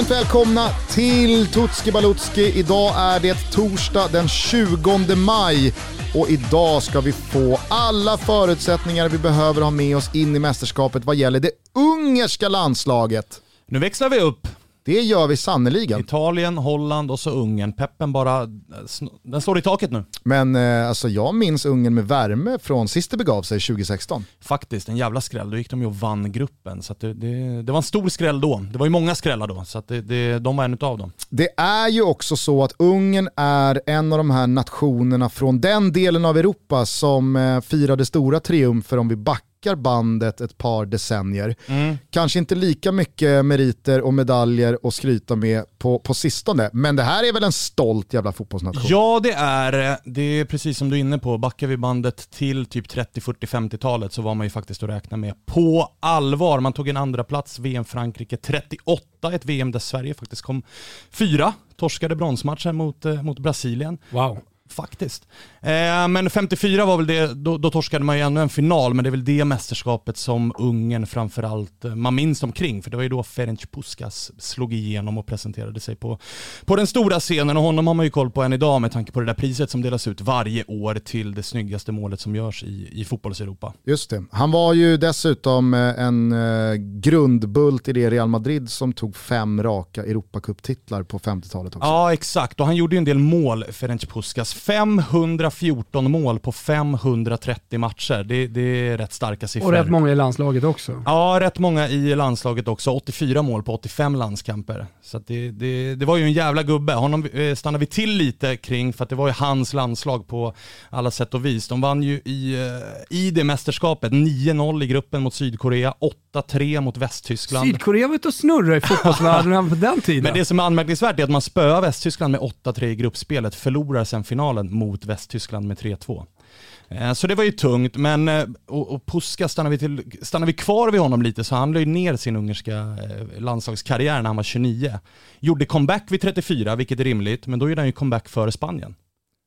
Varmt välkomna till Tutski Balutski. Idag är det torsdag den 20 maj och idag ska vi få alla förutsättningar vi behöver ha med oss in i mästerskapet vad gäller det ungerska landslaget. Nu växlar vi upp. Det gör vi sannoliken. Italien, Holland och så Ungern. Peppen bara, den slår i taket nu. Men eh, alltså, jag minns Ungern med värme från sist det begav sig 2016. Faktiskt, en jävla skräll. Då gick de ju och vann gruppen. Så det, det, det, var en stor skräll då. Det var ju många skrällar då, så det, det, de var en av dem. Det är ju också så att Ungern är en av de här nationerna från den delen av Europa som eh, firade stora triumfer om vi backar backar bandet ett par decennier. Mm. Kanske inte lika mycket meriter och medaljer att skryta med på, på sistone, men det här är väl en stolt jävla fotbollsnation? Ja det är det. är precis som du är inne på, backar vi bandet till typ 30, 40, 50-talet så var man ju faktiskt att räkna med på allvar. Man tog en andra plats VM Frankrike 38, ett VM där Sverige faktiskt kom fyra torskade bronsmatchen mot, eh, mot Brasilien. Wow. Faktiskt. Eh, men 54 var väl det, då, då torskade man ju ännu en final, men det är väl det mästerskapet som Ungern framförallt, eh, man minns dem kring, för det var ju då Ferenc Puskas slog igenom och presenterade sig på, på den stora scenen och honom har man ju koll på än idag med tanke på det där priset som delas ut varje år till det snyggaste målet som görs i, i fotbolls-Europa. Just det. Han var ju dessutom eh, en eh, grundbult i det Real Madrid som tog fem raka Europacup-titlar på 50-talet också. Ja, exakt. Och han gjorde ju en del mål, Ferenc Puskas. 514 mål på 530 matcher. Det, det, är rätt starka siffror. Och rätt många i landslaget också. Ja, rätt många i landslaget också. 84 mål på 85 landskamper. Så det, det, det, var ju en jävla gubbe. Honom eh, stannar vi till lite kring för att det var ju hans landslag på alla sätt och vis. De vann ju i, eh, i det mästerskapet 9-0 i gruppen mot Sydkorea, 8-3 mot Västtyskland. Sydkorea var ute och snurrade i fotbollsvärlden på den tiden. Men det som är anmärkningsvärt är att man spöar Västtyskland med 8-3 i gruppspelet, förlorar sen finalen mot Västtyskland med 3-2. Eh, så det var ju tungt, men eh, och, och Puska, stannar vi, till, stannar vi kvar vid honom lite så han la ju ner sin ungerska eh, landslagskarriär när han var 29. Gjorde comeback vid 34, vilket är rimligt, men då gjorde han ju comeback för Spanien.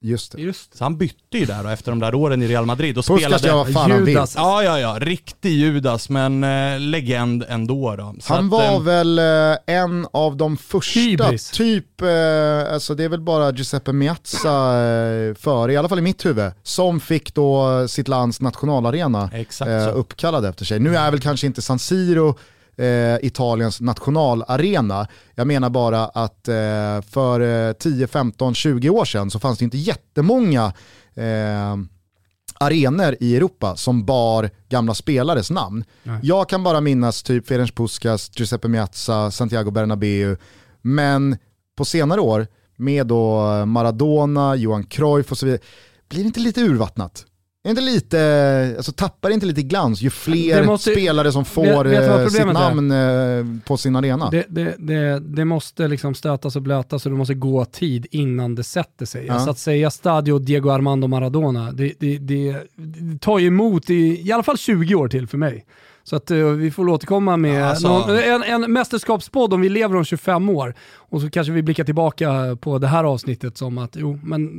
Just det. Just. Så han bytte ju där då, efter de där åren i Real Madrid och Puskas spelade... Ja, fan Judas. Ja, ja, ja. Riktig Judas, men eh, legend ändå då. Så han att, var eh, väl eh, en av de första, hybris. typ, eh, alltså det är väl bara Giuseppe Miazza eh, före, i alla fall i mitt huvud, som fick då sitt lands nationalarena eh, uppkallad efter sig. Nu är väl kanske inte San Siro eh, Italiens nationalarena. Jag menar bara att eh, för eh, 10, 15, 20 år sedan så fanns det inte jättemånga eh, arenor i Europa som bar gamla spelares namn. Nej. Jag kan bara minnas typ Ferenc Puskas, Giuseppe Miazza, Santiago Bernabéu, men på senare år med då Maradona, Johan Cruyff och så vidare, blir det inte lite urvattnat? Är inte lite, alltså tappar inte lite glans ju fler måste, spelare som får vet, vet eh, sitt namn är? Eh, på sin arena? Det, det, det, det, måste liksom stötas och blötas och det måste gå tid innan det sätter sig. Ja. Alltså att säga Stadio Diego Armando Maradona, det, tar ju emot i, i alla fall 20 år till för mig. Så att uh, vi får återkomma med alltså. någon, en, en mästerskapspodd om vi lever om 25 år. Och så kanske vi blickar tillbaka på det här avsnittet som att, jo, men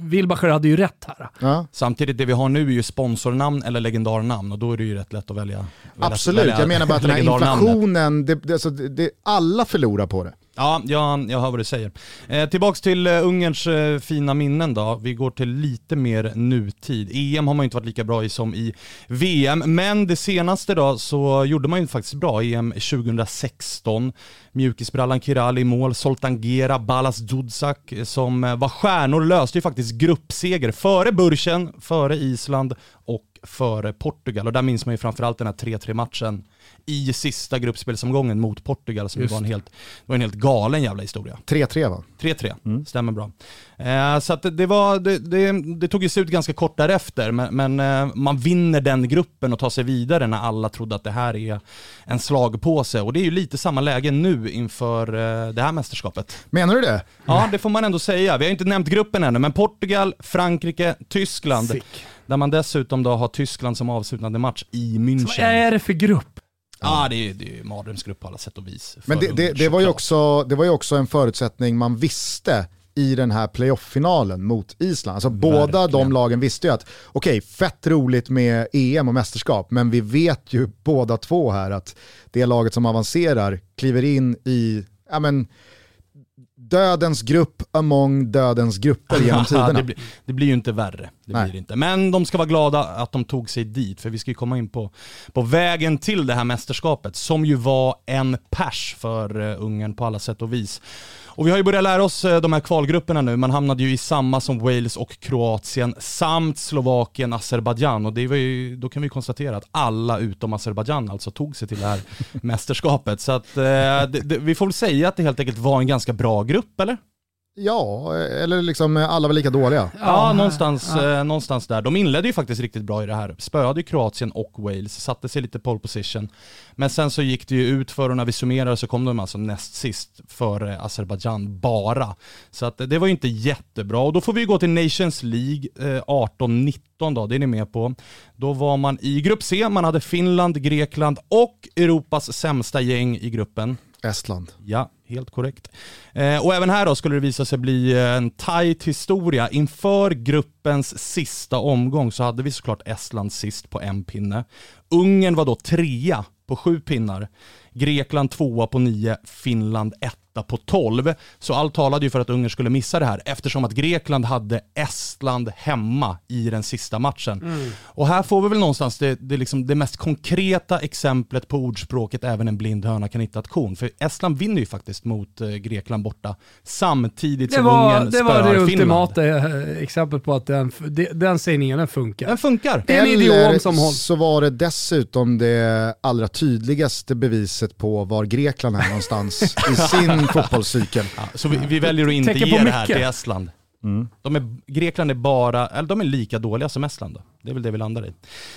Wilbacher hade ju rätt här. Ja. Samtidigt, det vi har nu är ju sponsornamn eller legendarnamn och då är det ju rätt lätt att välja. Absolut, välja jag menar bara att den här inflationen, det, det, alltså, det, alla förlorar på det. Ja, jag, jag hör vad du säger. Eh, tillbaks till eh, Ungerns eh, fina minnen då. Vi går till lite mer nutid. EM har man ju inte varit lika bra i som i VM, men det senaste då så gjorde man ju faktiskt bra. EM 2016. Mjukisbrallan Kirali i mål, Zoltan Gera, Balas Dudzak eh, som uh, var stjärnor löste ju faktiskt gruppseger före Burchen, före Island och före Portugal. Och där minns man ju framförallt den här 3-3 matchen i sista gruppspelsomgången mot Portugal som var en, helt, var en helt galen jävla historia. 3-3 va? 3-3, mm. stämmer bra. Eh, så att det, var, det, det, det, tog ju slut ganska kort därefter, men, men eh, man vinner den gruppen och tar sig vidare när alla trodde att det här är en slagpåse. Och det är ju lite samma läge nu inför eh, det här mästerskapet. Menar du det? Ja, det får man ändå säga. Vi har inte nämnt gruppen ännu, men Portugal, Frankrike, Tyskland. Sick. Där man dessutom då har Tyskland som avslutande match i München. Så vad är det för grupp? Ja, ah, det är, är mardrömsgrupp på alla sätt och vis. Men det, det, det, var ju också, det var ju också en förutsättning man visste i den här playoff-finalen mot Island. Alltså Verkligen. båda de lagen visste ju att, okej, okay, fett roligt med EM och mästerskap, men vi vet ju båda två här att det laget som avancerar kliver in i ja men, dödens grupp among dödens grupper genom tiderna. det, blir, det blir ju inte värre. Det blir inte. Men de ska vara glada att de tog sig dit, för vi ska ju komma in på, på vägen till det här mästerskapet, som ju var en pers för uh, Ungern på alla sätt och vis. Och vi har ju börjat lära oss eh, de här kvalgrupperna nu, man hamnade ju i samma som Wales och Kroatien, samt Slovakien, Azerbajdzjan och det var ju, då kan vi konstatera att alla utom Azerbajdzjan alltså tog sig till det här mästerskapet. Så att eh, det, det, vi får väl säga att det helt enkelt var en ganska bra grupp, eller? Ja, eller liksom alla var lika dåliga. Ja, ja någonstans, ja. Eh, någonstans där. De inledde ju faktiskt riktigt bra i det här. Spöade Kroatien och Wales, satte sig lite pole position. Men sen så gick det ju ut för och när vi summerar så kom de alltså näst sist före Azerbajdzjan bara. Så att det var ju inte jättebra. Och då får vi gå till Nations League eh, 18-19 då, det är ni med på. Då var man i grupp C, man hade Finland, Grekland och Europas sämsta gäng i gruppen. Estland. Ja, helt korrekt. Eh, och även här då skulle det visa sig bli eh, en tight historia. Inför gruppens sista omgång så hade vi såklart Estland sist på en pinne. Ungern var då trea på sju pinnar. Grekland tvåa på nio, Finland ett etta på tolv. Så allt talade ju för att Ungern skulle missa det här eftersom att Grekland hade Estland hemma i den sista matchen. Mm. Och här får vi väl någonstans det, det, liksom det mest konkreta exemplet på ordspråket även en blind höna kan hitta ett korn. För Estland vinner ju faktiskt mot eh, Grekland borta samtidigt som var, Ungern spöar Finland. Det var det ultimata eh, exemplet på att den, den sägningen den funkar. Den funkar. Det är en idiom som hålls. så var det dessutom det allra tydligaste beviset på var Grekland är någonstans i sin fotbollscykel. Ja, så vi, vi, väljer att inte ge det här till Estland. Mm. De är, Grekland är bara, eller de är lika dåliga som Estland då. Det är väl det vi landar i.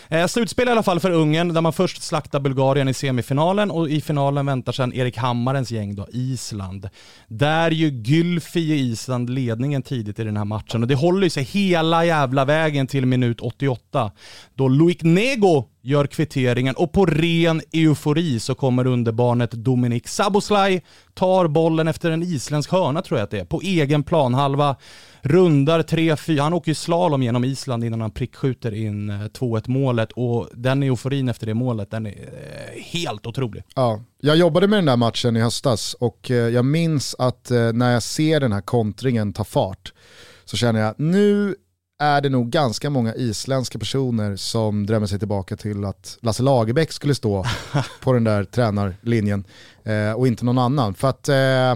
Eh, slutspel i alla fall för Ungern, där man först slaktar Bulgarien i semifinalen och i finalen väntar sedan Erik Hammarens gäng då, Island. Där ju Gylfi i Island ledningen tidigt i den här matchen och det håller ju sig hela jävla vägen till minut 88. Då Loic Nego gör kvitteringen och på ren eufori så kommer underbarnet Dominik Saboslaj, tar bollen efter en isländsk hörna tror jag att det är, på egen planhalva rundar 3-4, han åker ju slalom genom Island innan han prickskjuter in eh, 2-1 målet och den euforin efter det målet, den är eh, helt otrolig. Ja, jag jobbade med den där matchen i höstas och eh, jag minns att när jag ser den här kontringen ta fart så känner jag nu är det nog ganska många isländska personer som drömmer sig tillbaka till att Lasse Lagerbäck skulle stå på den där tränarlinjen eh, och inte någon annan. För att eh,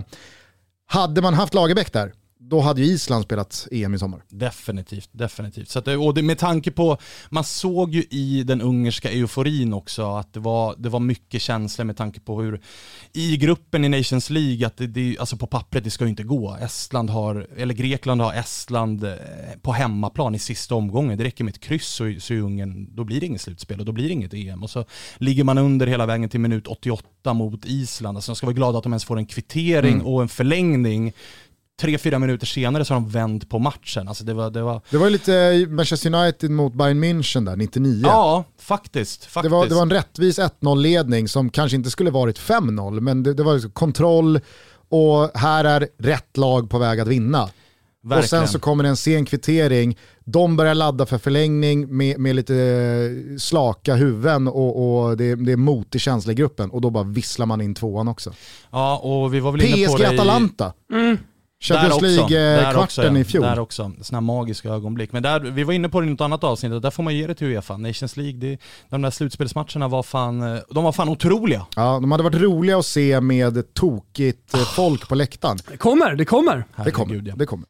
hade man haft Lagerbäck där, då hade ju Island spelat EM i sommar. Definitivt, definitivt. Så att, och det, med tanke på, man såg ju i den ungerska euforin också att det var, det var mycket känslor med tanke på hur i gruppen i Nations League, att det, det, alltså på pappret det ska ju inte gå. Estland har, eller Grekland har Estland eh, på hemmaplan i sista omgången. Det räcker med ett kryss så, så är Ungern, då blir det inget slutspel och då blir det inget EM. Och så ligger man under hela vägen till minut 88 mot Island. Alltså de ska vara glada att de ens får en kvittering mm. och en förlängning tre, fyra minuter senare så har de vänt på matchen. Alltså det, var, det, var... det var lite Manchester United mot Bayern München där, 99. Ja, faktiskt. faktiskt. Det, var, det var en rättvis 1-0-ledning som kanske inte skulle varit 5-0, men det, det var liksom kontroll och här är rätt lag på väg att vinna. Verkligen. Och sen så kommer det en sen kvittering, de börjar ladda för förlängning med, med lite slaka huvuden och, och det, det är mot i känsla i gruppen och då bara visslar man in tvåan också. Ja, och vi var väl inne på PSG Atalanta. Mm. Champions League-kvarten i fjol. Där också, sådana magiska ögonblick. Men där, vi var inne på det i något annat avsnitt, där får man ge det till Uefa. Nations League, det, de där slutspelsmatcherna var fan, de var fan otroliga. Ja, de hade varit roliga att se med tokigt oh. folk på läktaren. Det kommer, det kommer. det kommer, ja. det kommer.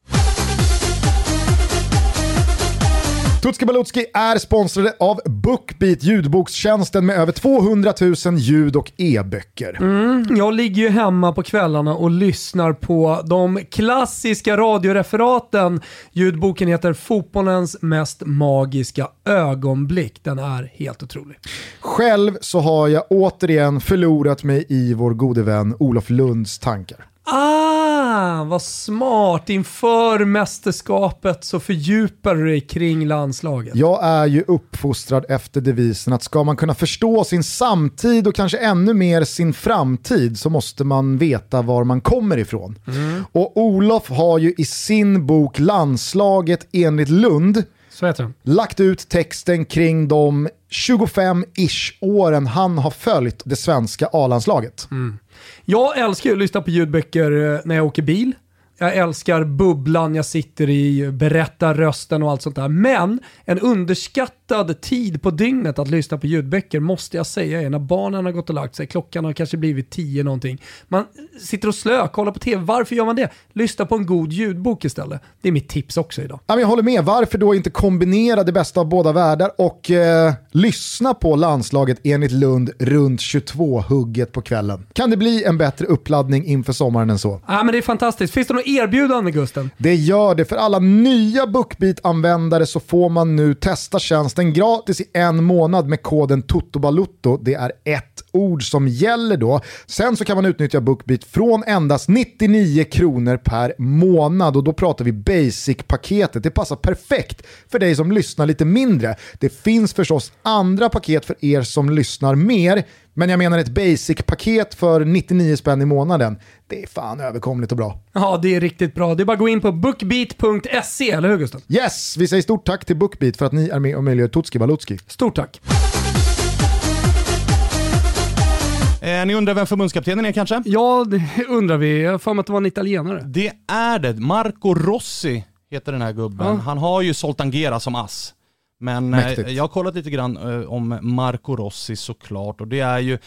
Tutski Balutski är sponsrade av Bookbeat, ljudbokstjänsten med över 200 000 ljud och e-böcker. Mm, jag ligger ju hemma på kvällarna och lyssnar på de klassiska radioreferaten. Ljudboken heter Fotbollens mest magiska ögonblick. Den är helt otrolig. Själv så har jag återigen förlorat mig i vår gode vän Olof Lunds tankar. Ah, vad smart. Inför mästerskapet så fördjupar du dig kring landslaget. Jag är ju uppfostrad efter devisen att ska man kunna förstå sin samtid och kanske ännu mer sin framtid så måste man veta var man kommer ifrån. Mm. Och Olof har ju i sin bok Landslaget enligt Lund lagt ut texten kring de 25-ish åren han har följt det svenska A-landslaget. Mm. Jag älskar ju att lyssna på ljudböcker eh, när jag åker bil. Jag älskar bubblan jag sitter i, berättarrösten och allt sånt där. Men en underskattad tid på dygnet att lyssna på ljudböcker måste jag säga är när barnen har gått och lagt sig. Klockan har kanske blivit tio någonting. Man sitter och slö, kollar på tv. Varför gör man det? Lyssna på en god ljudbok istället. Det är mitt tips också idag. Jag håller med. Varför då inte kombinera det bästa av båda världar och eh, lyssna på landslaget enligt Lund runt 22-hugget på kvällen? Kan det bli en bättre uppladdning inför sommaren än så? Ja, men det är fantastiskt. Finns det erbjudande Gusten? Det gör det. För alla nya Bookbeat-användare så får man nu testa tjänsten gratis i en månad med koden TOTOBALUTTO. Det är ett ord som gäller då. Sen så kan man utnyttja Bookbeat från endast 99 kronor per månad och då pratar vi basic-paketet. Det passar perfekt för dig som lyssnar lite mindre. Det finns förstås andra paket för er som lyssnar mer, men jag menar ett basic-paket för 99 spänn i månaden. Det är fan överkomligt och bra. Ja, det är riktigt bra. Det är bara att gå in på bookbeat.se, eller hur Gustav? Yes, vi säger stort tack till Bookbeat för att ni är med och möjliggör Tutski Balutski. Stort tack. Eh, ni undrar vem förbundskaptenen är kanske? Ja, det undrar vi. Jag har för mig att det var en italienare. Det är det. Marco Rossi heter den här gubben. Ja. Han har ju Zoltan Gera som ass. Men eh, jag har kollat lite grann eh, om Marco Rossi såklart och det är ju,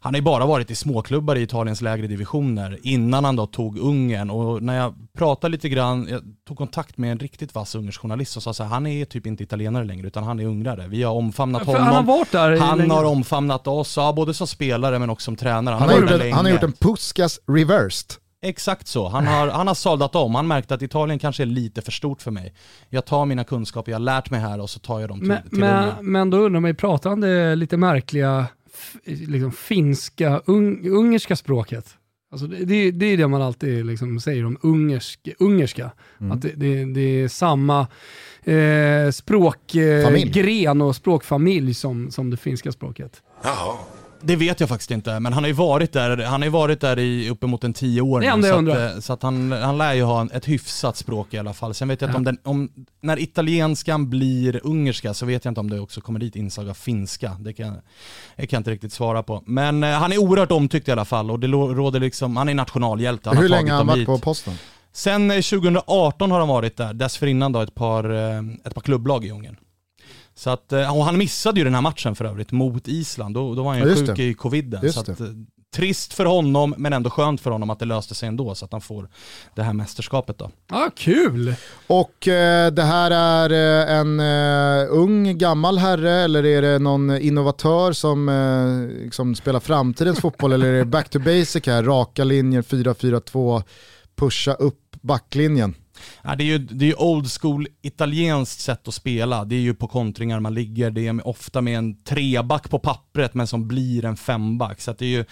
han har ju bara varit i småklubbar i Italiens lägre divisioner innan han då tog Ungern och när jag pratade lite grann, jag tog kontakt med en riktigt vass ungersk journalist och sa så här, han är typ inte italienare längre utan han är ungrare. Vi har omfamnat honom. Han har varit där Han länge. har omfamnat oss, ja, både som spelare men också som tränare. Han, han, har, gjort en, han har gjort en Puskas reversed. Exakt så. Han har, han har såldat om. Han märkte att Italien kanske är lite för stort för mig. Jag tar mina kunskaper jag har lärt mig här och så tar jag dem till, men, till men, men då undrar man ju, pratar han det lite märkliga liksom, finska, un, ungerska språket? Alltså det, det, det är det man alltid liksom säger om ungersk, ungerska. Mm. Att det, det, det, är samma eh, språkgren eh, och språkfamilj som, som det finska språket. Jaha. Det vet jag faktiskt inte, men han har ju varit där, han har ju varit där i uppemot en tio år nu. Så, att, eh, så att han, han lär ju ha ett hyfsat språk i alla fall. Sen vet jag ja. inte om, den, om när italienskan blir ungerska så vet jag inte om det också kommer dit inslag av finska. Det kan, det kan jag inte riktigt svara på. Men eh, han är oerhört omtyckt i alla fall och det råder liksom, han är nationalhjälte. Han Hur länge har han varit på posten? Sen 2018 har han varit där, dessförinnan då ett par, eh, ett par klubblag i Ungern. Så att, eh, och han missade ju den här matchen för övrigt mot Island, då, då var han ju ja, sjuk det. i coviden. så att, eh, trist för honom, men ändå skönt för honom att det löste sig ändå så att han får det här mästerskapet då. Ah, kul! Och eh, det här är eh, en eh, ung, gammal herre eller är det någon innovatör som eh, liksom spelar framtidens fotboll eller är det back to basic här, raka linjer, 4-4-2, pusha upp backlinjen? Ja, det är ju det är old school italienskt sätt att spela. Det är ju på kontringar man ligger, det är ofta med en treback på pappret men som blir en femback. Så det är ju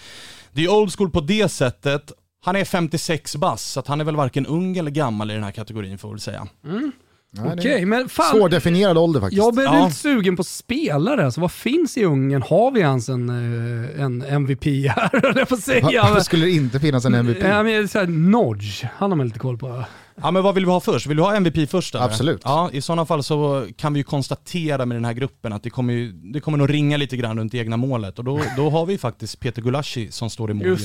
det är old school på det sättet. Han är 56 bass, så han är väl varken ung eller gammal i den här kategorin får vi väl säga. Mm. Okej, okay, men fan. Svårdefinierad ålder faktiskt. Jag blir ja. lite sugen på spelare. Alltså, vad finns i Ungern? Har vi ens en, eh, en MVP här, jag får säga. Varför skulle det inte finnas en MVP? Ja, men, så här, Nodge, han har man lite koll på. Ja men vad vill vi ha först? Vill du ha MVP först? Eller? Absolut. Ja, i sådana fall så kan vi ju konstatera med den här gruppen att det kommer, ju, det kommer nog ringa lite grann runt egna målet och då, då har vi faktiskt Peter Gulaschi som står i mål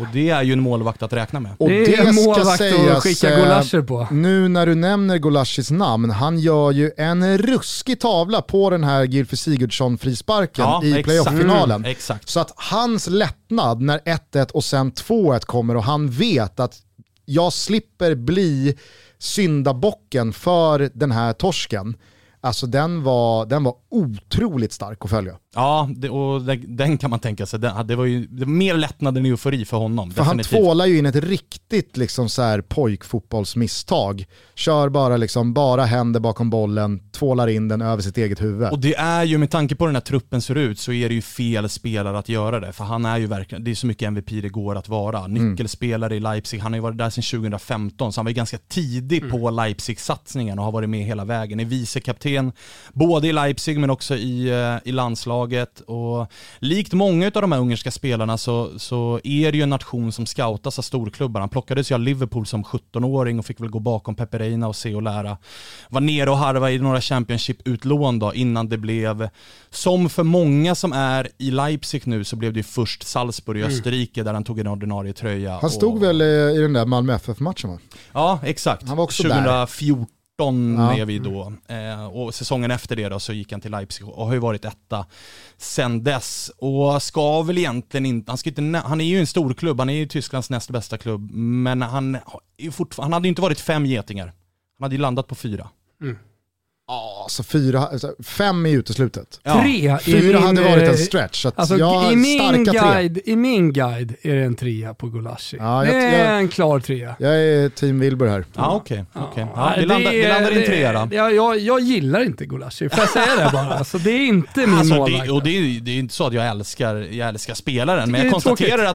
Och det är ju en målvakt att räkna med. Och det, det är en målvakt sägas, att skicka eh, Gulascher på. Nu när du nämner Gulaschis namn, han gör ju en ruskig tavla på den här Gylfi Sigurdsson-frisparken ja, i playoff-finalen. Mm, så att hans lättnad när 1-1 och sen 2-1 kommer och han vet att jag slipper bli syndabocken för den här torsken. Alltså den var, den var otroligt stark att följa. Ja, det, och den kan man tänka sig. Den, det var ju det var mer lättnad än eufori för honom. För definitivt. han tvålar ju in ett riktigt liksom så här pojkfotbollsmisstag. Kör bara, liksom, bara händer bakom bollen, tvålar in den över sitt eget huvud. Och det är ju, med tanke på hur den här truppen ser ut, så är det ju fel spelare att göra det. För han är ju verkligen, det är så mycket MVP det går att vara. Mm. Nyckelspelare mm. i Leipzig, han har ju varit där sedan 2015, så han var ju ganska tidig mm. på Leipzig-satsningen och har varit med hela vägen. Är vicekapten, både i Leipzig men också i, eh, i landslaget landslaget och likt många av de här ungerska spelarna så, så är det ju en nation som scoutas av storklubbar. Han plockades ju av Liverpool som 17-åring och fick väl gå bakom Pepe Reina och se och lära. Var nere och harva i några Championship-utlån då innan det blev, som för många som är i Leipzig nu så blev det ju först Salzburg i mm. Österrike där han tog en ordinarie tröja. Han stod och... väl i den där Malmö FF-matchen va? Ja, exakt. Han var också 2014 där. 18 ja. är vi då. Eh, och säsongen efter det då så gick han till Leipzig och har ju varit etta sen dess. Och ska väl egentligen inte, han, ska inte, han är ju en stor klubb, han är ju Tysklands näst bästa klubb, men han, han hade ju inte varit fem getingar. Han hade ju landat på fyra. Mm. Ja, så fyra, alltså fem i uteslutet. Ja. Tre Fyra min, hade varit en eh, stretch. Så alltså, jag i, min guide, I min guide är det en trea på Gulashi. Ja, det är jag, en klar trea. Jag är team Wilbur här. Ja, okej. Okay, okay. ja, vi, landar, vi landar i en trea då. Ja, jag, jag gillar inte Gulashi, får jag säga det bara? Alltså, det är inte min alltså, målvakt. Det, och det är, det är inte så att jag älskar, jag älskar spelaren, men jag konstaterar tråkigt. att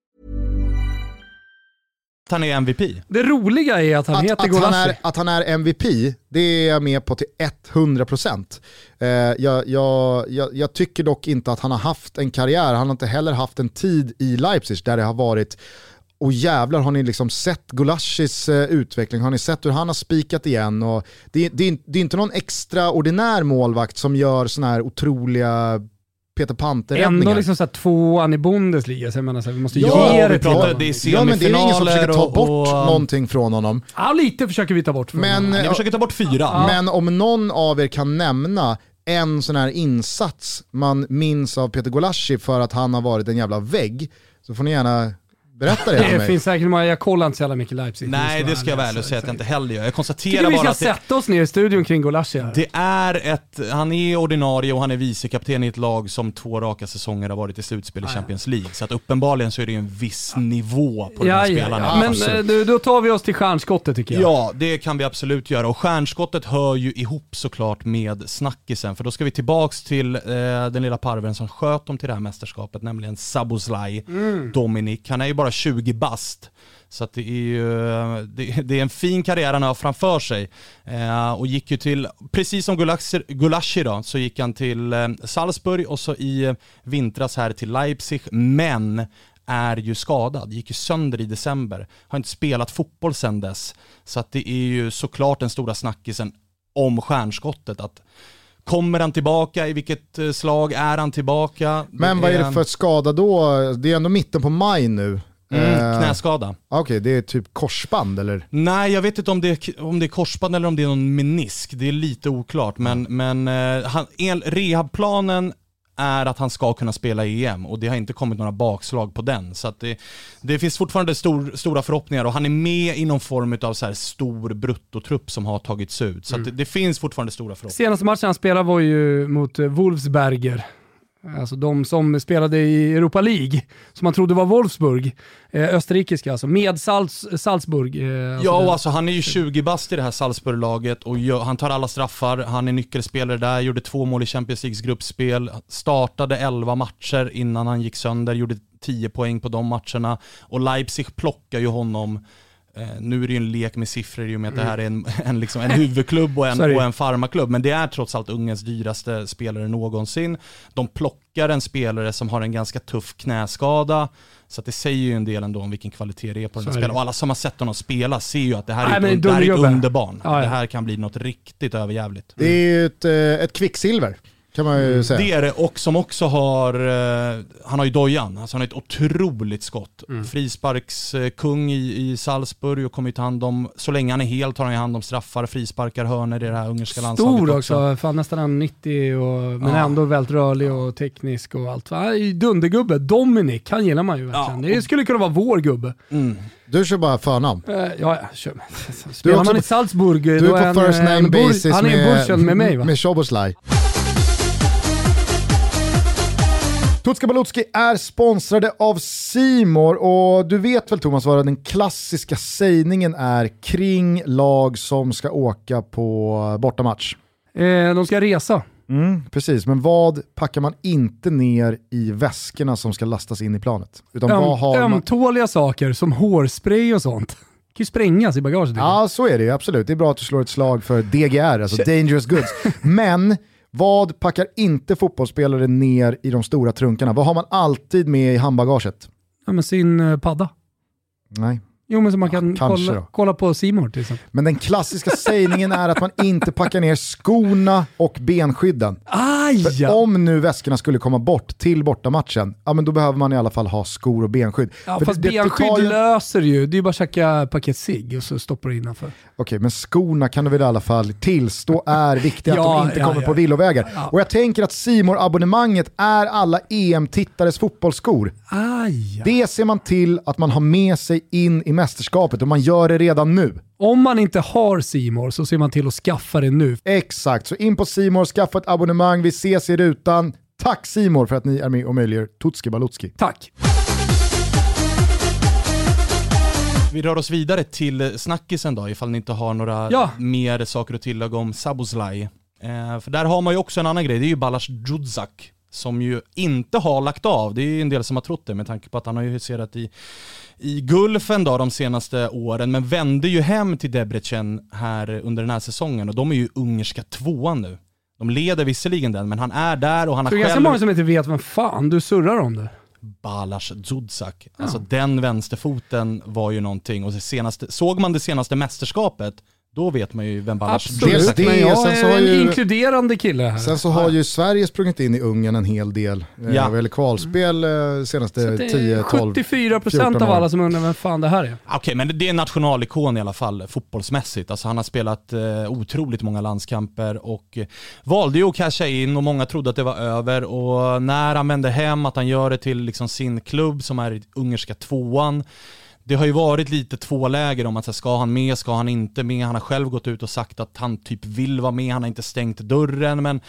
Han är MVP. Det roliga är att han att, heter att Han är, att han är MVP, det är jag med på till 100%. Eh, jag, jag, jag, jag, tycker dock inte att han har haft en karriär, han har inte heller haft en tid i Leipzig där det har varit och jävlar har ni liksom sett Gulashis eh, utveckling, har ni sett hur han har spikat igen? Och det, det, det är inte någon extraordinär målvakt som gör sådana här otroliga Peter Panter-räddningar. Ändå liksom såhär tvåan i Bundesliga, så jag menar så här, vi måste ja, ge det till honom. Det är ja men det är ingen som försöker ta bort och, någonting från honom. Ja lite försöker vi ta bort från men, honom. Ni försöker ta bort fyra. Ja. Men om någon av er kan nämna en sån här insats man minns av Peter Golashi för att han har varit en jävla vägg, så får ni gärna Berätta det för mig. Det finns säkert många, jag kollar inte så jävla mycket Leipzig. Nej, det ska jag väl säga att jag inte heller gör. Jag konstaterar bara att... vi ska sätta oss ner i studion kring Golashi Det är ett, han är ordinarie och han är vicekapten i ett lag som två raka säsonger har varit i slutspel i Champions League. Så att uppenbarligen så är det en viss nivå på ja, de här ja, spelarna. Ja. Men du, då tar vi oss till stjärnskottet tycker jag. Ja, det kan vi absolut göra. Och stjärnskottet hör ju ihop såklart med snackisen. För då ska vi tillbaks till eh, den lilla parven som sköt dem till det här mästerskapet, nämligen Saboslaj mm. Dominik. Han är ju bara 20 bast. Så att det är ju, det, det, är en fin karriär han har framför sig. Eh, och gick ju till, precis som Gulashi då, så gick han till eh, Salzburg och så i vintras här till Leipzig, men är ju skadad, gick ju sönder i december, har inte spelat fotboll sedan dess. Så att det är ju såklart den stora snackisen om stjärnskottet, att Kommer han tillbaka? I vilket eh, slag är han tillbaka? Men vad är det för skada då? Det är ändå mitten på maj nu. Mm, eh, knäskada. Okej, okay, det är typ korsband eller? Nej, jag vet inte om det, är, om det är korsband eller om det är någon menisk. Det är lite oklart, men, men eh, han, rehabplanen är att han ska kunna spela EM och det har inte kommit några bakslag på den. Så det, det, finns fortfarande stor, stora förhoppningar och han är med i någon form av så här stor bruttotrupp som har tagits ut. Så mm. det, det, finns fortfarande stora förhoppningar. Senaste matchen han spelade var ju mot eh, Wolfsberger Alltså de som spelade i Europa League, som man trodde var Wolfsburg, eh, österrikiska alltså, med Salz, Salzburg. Eh, alltså ja, och alltså han är ju 20 bast i det här Salzburg-laget och gör, han tar alla straffar, han är nyckelspelare där, gjorde två mål i Champions Leagues gruppspel, startade 11 matcher innan han gick sönder, gjorde 10 poäng på de matcherna och Leipzig plockar ju honom nu är det ju en lek med siffror i och med att det här är en, en, liksom, en huvudklubb och en, och en farmaklubb, men det är trots allt Ungerns dyraste spelare någonsin. De plockar en spelare som har en ganska tuff knäskada, så det säger ju en del ändå om vilken kvalitet det är på den här spelaren. Och alla som har sett honom spela ser ju att det här är, Nej, ett, det här är ett underbarn. Ja, ja. Det här kan bli något riktigt överjävligt. Det är ju ett, eh, ett kvicksilver kan man ju mm. säga. Det är det, och som också har, eh, han har ju dojan, alltså han har ett otroligt skott. Mm. Frisparkskung i, i Salzburg och kommer ju ta hand om, så länge han är helt tar han ju hand om straffar, frisparkar, hörnor i det här ungerska landslaget Stor också, också. Fan, nästan 90 och, men ja. ändå väldigt rörlig och teknisk och allt. Dundergubbe, Dominic, han gillar man ju verkligen. Ja. Det skulle kunna vara vår gubbe. Mm. Du kör bara förnamn? Uh, ja, jag kör. Spelar man i Salzburg, du då är på first name basis han är med, med mig va? Med Soboslaj. Tutska Balutski är sponsrade av Simor och du vet väl Thomas vad den klassiska sägningen är kring lag som ska åka på bortamatch? Eh, de ska resa. Mm, precis, men vad packar man inte ner i väskorna som ska lastas in i planet? Utan Öm, vad har man... Ömtåliga saker som hårspray och sånt Det kan ju sprängas i bagaget. Ja, så är det ju absolut. Det är bra att du slår ett slag för DGR, alltså Dangerous Goods. Men vad packar inte fotbollsspelare ner i de stora trunkarna? Vad har man alltid med i handbagaget? Ja, men sin eh, padda. Nej. Jo men så man kan ja, kolla, kolla, på Simor till exempel. Men den klassiska sägningen är att man inte packar ner skorna och benskydden. Aj, För om nu väskorna skulle komma bort till bortamatchen, ja men då behöver man i alla fall ha skor och benskydd. Ja För fast det, benskydd det ju... löser ju, det är ju bara att käka paket cigg och så stoppar du innanför. Okej okay, men skorna kan du väl i alla fall tillstå är viktiga, ja, att de inte ja, kommer på villovägar. Och jag tänker att simor abonnemanget är alla EM-tittares fotbollsskor. Aj. Det ser man till att man har med sig in i mästerskapet och man gör det redan nu. Om man inte har Simor så ser man till att skaffa det nu. Exakt, så in på Simor, skaffa ett abonnemang, vi ses i rutan. Tack Simor för att ni är med och möjliggör Tutski Balutski. Tack! Vi rör oss vidare till snackisen då, ifall ni inte har några ja. mer saker att tillägga om Sabuslaj. Eh, för där har man ju också en annan grej, det är ju Balas Djudzak som ju inte har lagt av. Det är ju en del som har trott det med tanke på att han har ju huserat i, i Gulfen då de senaste åren, men vände ju hem till Debrecen här under den här säsongen och de är ju ungerska tvåan nu. De leder visserligen den, men han är där och han har själv... Det är ganska många som inte vet vem fan du surrar om det. Balas Dzudzak. Ja. Alltså den vänsterfoten var ju någonting och senaste, såg man det senaste mästerskapet då vet man ju vem Balash Absolut, det, men jag sen så är en ju, inkluderande kille här. Sen så har ju Sverige sprungit in i Ungern en hel del. Eh, ja. Eller kvalspel eh, senaste 10, 12, 74% av alla som undrar vem fan det här är. Okej, okay, men det är en nationalikon i alla fall fotbollsmässigt. Alltså han har spelat eh, otroligt många landskamper och eh, valde ju att casha in och många trodde att det var över och när han vände hem, att han gör det till liksom sin klubb som är i ungerska tvåan det har ju varit lite två läger om att ska han med, ska han inte med? Han har själv gått ut och sagt att han typ vill vara med, han har inte stängt dörren men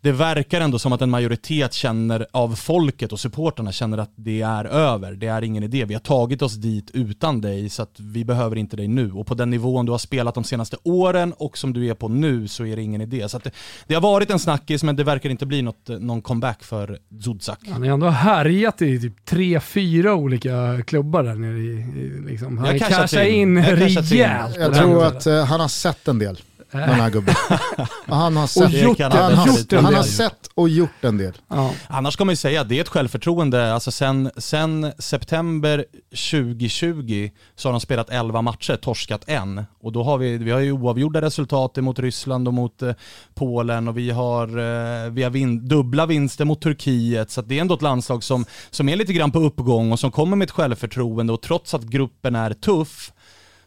det verkar ändå som att en majoritet känner av folket och supporterna känner att det är över. Det är ingen idé. Vi har tagit oss dit utan dig så att vi behöver inte dig nu. Och på den nivån du har spelat de senaste åren och som du är på nu så är det ingen idé. Så det, det, har varit en snackis men det verkar inte bli något, någon comeback för Zudzak. Han har ändå härjat i typ tre, fyra olika klubbar där nere i, i liksom. Han cashar in rejält. Jag tror att uh, han har sett en del den här gubben. Han har sett, och gjort, han, han, har, han har sett och gjort en del. Ja. Annars ska man ju säga att det är ett självförtroende. Alltså sen, sen september 2020 så har de spelat 11 matcher, torskat en. Och då har vi, vi har ju oavgjorda resultat mot Ryssland och mot eh, Polen och vi har, eh, vi har vin, dubbla vinster mot Turkiet. Så det är ändå ett landslag som, som är lite grann på uppgång och som kommer med ett självförtroende och trots att gruppen är tuff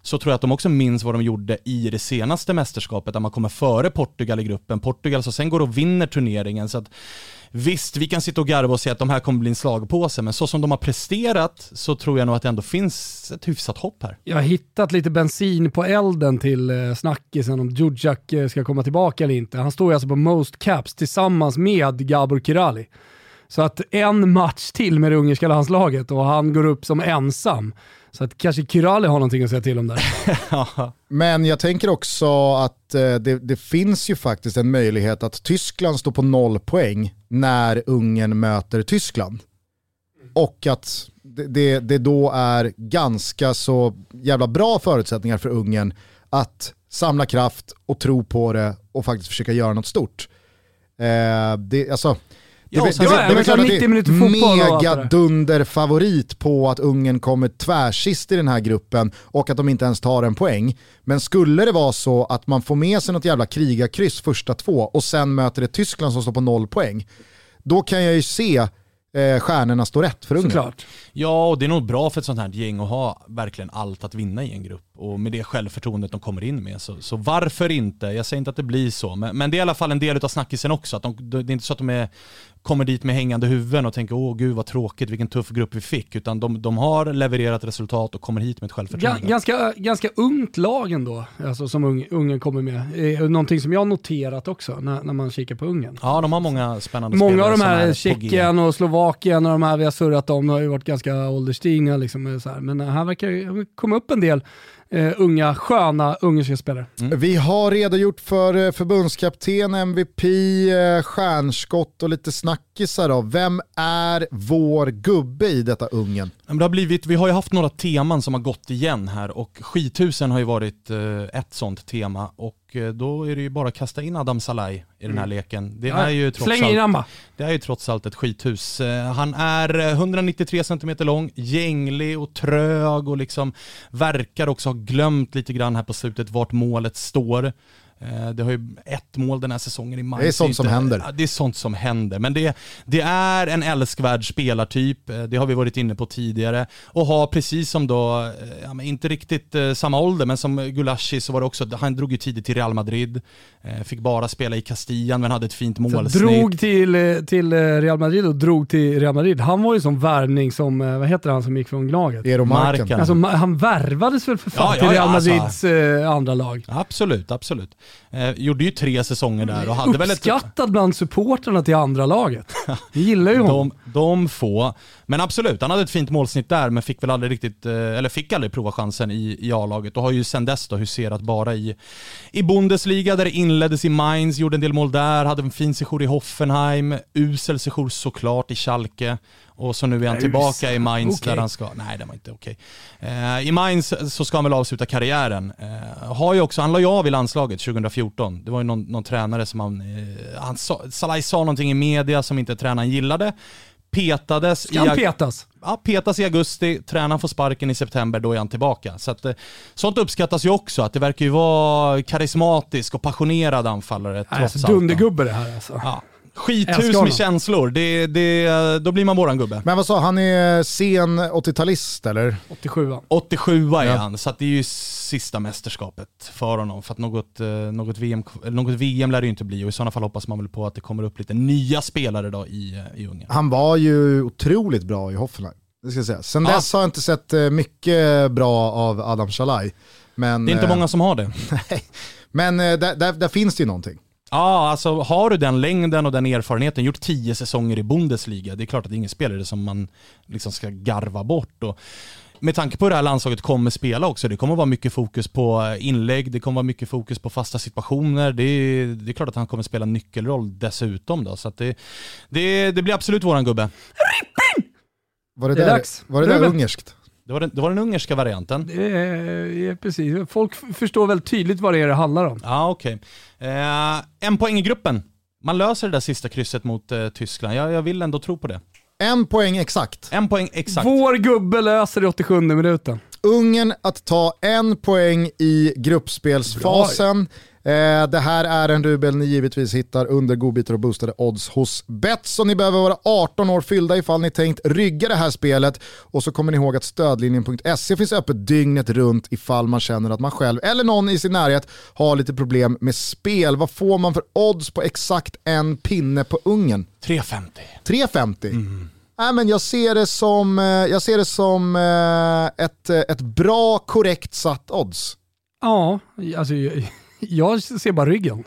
så tror jag att de också minns vad de gjorde i det senaste mästerskapet där man kommer före Portugal i gruppen. Portugal som sen går och vinner turneringen. Så att Visst, vi kan sitta och garva och säga att de här kommer bli en slagpåse, men så som de har presterat så tror jag nog att det ändå finns ett hyfsat hopp här. Jag har hittat lite bensin på elden till eh, snackisen om Djurdjak eh, ska komma tillbaka eller inte. Han står ju alltså på most caps tillsammans med Gabor Kirali. Så att en match till med det ungerska landslaget och han går upp som ensam. Så att kanske Kirali har någonting att säga till om där. Men jag tänker också att eh, det, det, finns ju faktiskt en möjlighet att Tyskland står på noll poäng när Ungern möter Tyskland. och att det, det då är ganska så jävla bra förutsättningar för Ungern att samla kraft och tro på det och faktiskt försöka göra något stort. Eh, det, alltså, Ja, det, det, det, det, det, 90 minuter fotboll mega dunder favorit på att Ungern kommer tvärsist i den här gruppen och att de inte ens tar en poäng. Men skulle det vara så att man får med sig något jävla krigarkryss första två och sen möter det Tyskland som står på noll poäng, då kan jag ju se eh, stjärnorna stå rätt för Ungern. Såklart. Ja, och det är nog bra för ett sånt här gäng att ha verkligen allt att vinna i en grupp. Och med det självförtroendet de kommer in med. Så, så varför inte? Jag säger inte att det blir så, men, men det är i alla fall en del av snackisen också. Att de, det är inte så att de är kommer dit med hängande huvuden och tänker åh gud vad tråkigt, vilken tuff grupp vi fick. Utan de, de har levererat resultat och kommer hit med ett självförtroende. Ganska, ganska ungt lag ändå, alltså, som Ungern kommer med. Eh, någonting som jag har noterat också när, när man kikar på Ungern. Ja, de har många spännande många spelare. Många av de här, Tjeckien och Slovakien och de här vi har surrat om, har ju varit ganska ålderstigna. Liksom, så här. Men här verkar det komma upp en del uh, unga, sköna ungerska spelare. Mm. Vi har redogjort för uh, förbundskapten, MVP, uh, eh, stjärnskott och lite snackisar. Då. Vem är vår gubbe i detta Ungern? Det har blivit, vi har ju haft några teman som har gått igen här och skithusen har ju varit ett sånt tema och då är det ju bara att kasta in Adam Salai i den här mm. leken. Det är, ju trots Släng allt, det är ju trots allt ett skithus. Han är 193 cm lång, gänglig och trög och liksom verkar också ha glömt lite grann här på slutet vart målet står. Eh, det har ju ett mål den här säsongen i maj. Det är sånt som händer. Det är sånt som händer. Men det, det är en älskvärd spelartyp, eh, det har vi varit inne på tidigare. Och har precis som då, eh, ja, inte riktigt samma ålder, men som Gulashi så var det också, han drog ju tidigt till Real Madrid. Fick bara spela i Castillan men hade ett fint målsnitt. Drog till, till Real Madrid och drog till Real Madrid. Han var ju som värvning som, vad heter han som gick från laget? Eero Marken. Alltså, han värvades väl för fan ja, till Real alltså. Madrids alltså. andra lag? Absolut, absolut. Eh, gjorde ju tre säsonger där och hade väl ett... Uppskattad bland supporterna till andra laget. Vi gillar ju honom. De, de få. Men absolut, han hade ett fint målsnitt där men fick väl aldrig riktigt, eh, eller fick aldrig prova chansen i, i A-laget och har ju sen dess då huserat bara i, i Bundesliga där det inleddes i Mainz, gjorde en del mål där, hade en fin sejour i Hoffenheim, usel sejour såklart i Schalke och så nu är han tillbaka i Mainz okay. där han ska, nej det var inte okej. Okay. Eh, I Mainz så ska han väl avsluta karriären. Eh, har ju också, han la ju av i landslaget 2014. Det var ju någon, någon tränare som han, eh, han sa, Salai sa någonting i media som inte tränaren gillade. Petades Ska han petas? Ja, petas i augusti, tränaren får sparken i september, då är han tillbaka. Så att, eh, sånt uppskattas ju också, att det verkar ju vara karismatisk och passionerad anfallare alltså, allt. Dundergubbe det här alltså. Ja. Skithus med känslor, det, det, då blir man våran gubbe. Men vad sa han, är sen 80-talist eller? 87 87 är ja. han, så det är ju sista mästerskapet för honom. För att något, eh, något, VM, något VM lär det ju inte bli och i sådana fall hoppas man väl på att det kommer upp lite nya spelare då i, eh, i Ungern. Han var ju otroligt bra i Hoffenheim. Det ska jag säga. Sen ja. dess har jag inte sett eh, mycket bra av Adam Shalai. Men, det är inte många som har det. Nej, men där, där, där finns det ju någonting. Ja, alltså har du den längden och den erfarenheten, gjort tio säsonger i Bundesliga, det är klart att det är ingen spelare som man liksom ska garva bort. Och med tanke på hur det här landslaget kommer spela också, det kommer vara mycket fokus på inlägg, det kommer vara mycket fokus på fasta situationer. Det är, det är klart att han kommer spela nyckelroll dessutom då, så att det, det, det blir absolut våran gubbe. Var det, det där, dags. Var det där ungerskt? Det var, den, det var den ungerska varianten. Det precis. Folk förstår väldigt tydligt vad det är det handlar om. Ja, okej. Okay. Eh, en poäng i gruppen. Man löser det där sista krysset mot eh, Tyskland. Jag, jag vill ändå tro på det. En poäng exakt. En poäng exakt. Vår gubbe löser det 87 minuten. Ungern att ta en poäng i gruppspelsfasen. Bra. Eh, det här är en rubel ni givetvis hittar under godbitar och boostade odds hos Betsson. Ni behöver vara 18 år fyllda ifall ni tänkt rygga det här spelet. Och så kommer ni ihåg att stödlinjen.se finns öppet dygnet runt ifall man känner att man själv eller någon i sin närhet har lite problem med spel. Vad får man för odds på exakt en pinne på ungen? 3,50. 3,50? Mm. Nej, men jag ser det som, eh, jag ser det som eh, ett, ett bra, korrekt satt odds. Ja, alltså jag ser bara ryggen.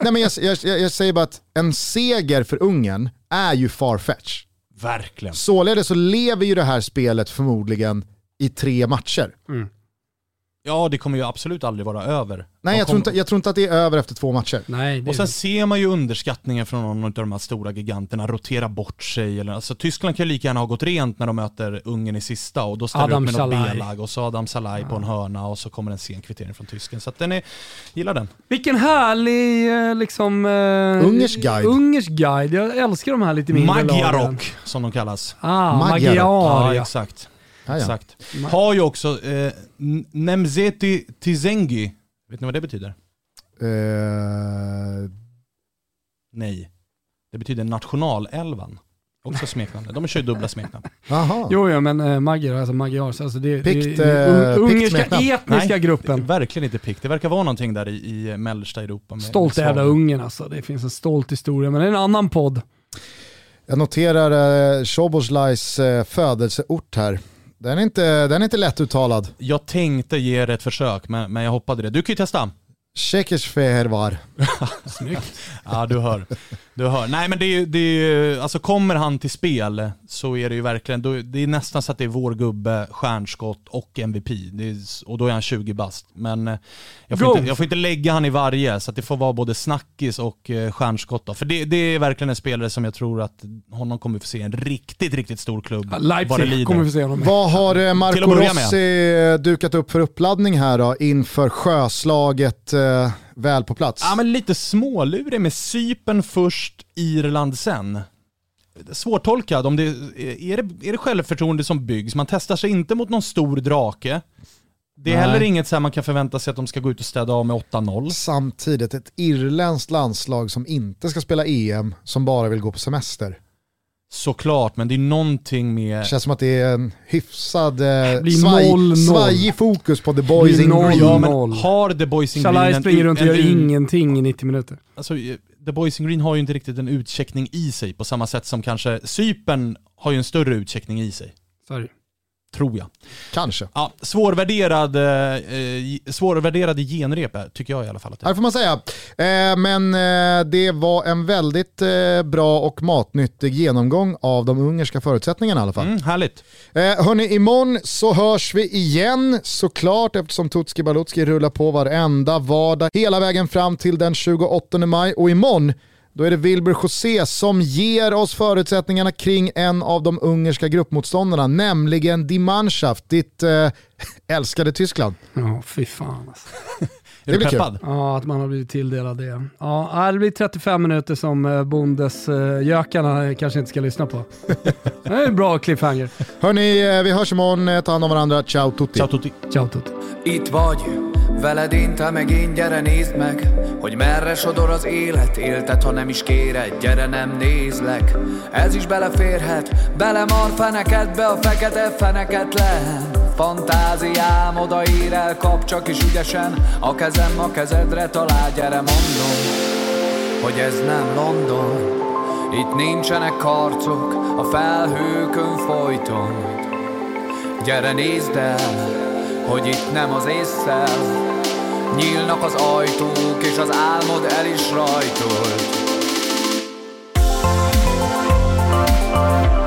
Nej, men jag, jag, jag, säger bara att en seger för Ungern är ju farfetch. Verkligen. Således så lever ju det här spelet förmodligen i tre matcher. Mm. Ja, det kommer ju absolut aldrig vara över. Nej, jag tror, inte, jag tror inte att det är över efter två matcher. Nej, och sen ser man ju underskattningen från någon av de här stora giganterna, rotera bort sig. Eller, alltså, Tyskland kan ju lika gärna ha gått rent när de möter Ungern i sista och då ställer Adam upp med Salai. något B-lag och så Adam Salai ja. på en hörna och så kommer en sen kvittering från tysken. Så att den är, gillar den. Vilken härlig eh, liksom... Uh, ungersk guide. Ungersk guide, jag älskar de här lite mindre Magyarok, lagen. som de kallas. Ah, Magyar. Ja, exakt. Exakt. Har ju också eh, Nemzeti Tizengi. Vet ni vad det betyder? Uh... Nej. Det betyder nationalälvan. Också smeknamn. De kör ju dubbla smeknamn. Jo, ja, men äh, Magyar, alltså Magyars, alltså det, pikt, det, det uh, ungerska etniska Nej, gruppen. Verkligen inte pikt. Det verkar vara någonting där i, i mellersta Europa. Stolt jävla Ungern alltså. Det finns en stolt historia, men det är en annan podd. Jag noterar eh, Soboslajs eh, födelseort här. Den är inte, den är inte lättuttalad. Jag tänkte ge det ett försök, men, men jag hoppade det. Du kan ju testa. Tjeckisfehervar. Snyggt. ja, du hör. Du hör. Nej men det är, det är alltså kommer han till spel så är det ju verkligen, då, det är nästan så att det är vår gubbe, stjärnskott och MVP. Är, och då är han 20 bast. Men eh, jag får, inte, jag får inte lägga han i varje, så att det får vara både snackis och eh, stjärnskott. Då. För det, det, är verkligen en spelare som jag tror att honom kommer vi få se en riktigt, riktigt stor klubb. Leipzig kommer vi få se honom Vad har eh, Marco Rossi dukat upp för uppladdning här då inför sjöslaget eh, väl på plats? Ja men lite smålurig med Sypen först, Irland sen svårtolkad. Om det, är, det, är det självförtroende som byggs? Man testar sig inte mot någon stor drake. Det är Nej. heller inget så man kan förvänta sig att de ska gå ut och städa av med 8-0. Samtidigt ett irländskt landslag som inte ska spela EM, som bara vill gå på semester. Såklart, men det är någonting med... Det känns som att det är en hyfsad eh, svaj, svajig fokus på The Boys in Green. Ja, men har The Boys in Green... Shalai springer runt och gör ingenting i 90 minuter. Alltså, The Boys in Green har ju inte riktigt en utcheckning i sig på samma sätt som kanske Sypen har ju en större utcheckning i sig. Sorry. Tror jag. Kanske. Ja, svårvärderad, eh, svårvärderad genrep tycker jag i alla fall. det får man säga. Eh, men eh, det var en väldigt eh, bra och matnyttig genomgång av de ungerska förutsättningarna i alla fall. Mm, härligt. Eh, hörni, imorgon så hörs vi igen såklart eftersom Tutski Balutski rullar på varenda vardag hela vägen fram till den 28 maj och imorgon då är det Wilbur José som ger oss förutsättningarna kring en av de ungerska gruppmotståndarna, nämligen Die Mannschaft, ditt äh, älskade Tyskland. Ja, fy fan alltså. Är det blir peppad? Kul. Ja, att man har blivit tilldelad det. Ja, det blir 35 minuter som eh, Bundesjökarna eh, kanske inte ska lyssna på. det är en bra cliffhanger. Hörni, vi hörs imorgon. Ta hand om varandra. Ciao tutti. Ciao tutti. Ciao tutti. Itt vagy, veled én, te meg én, gyere nézd meg Hogy merre sodor az élet, élted, ha nem is kéred Gyere, nem nézlek, ez is beleférhet Belemar fenekedbe a fekete feneketlen Fantáziám odaír el, kap csak is ügyesen. A kezem a kezedre talál, gyere mondom Hogy ez nem London. Itt nincsenek karcok, a felhőkön folyton. Gyere nézd el, hogy itt nem az észszel. Nyílnak az ajtók, és az álmod el is rajtolt Thank you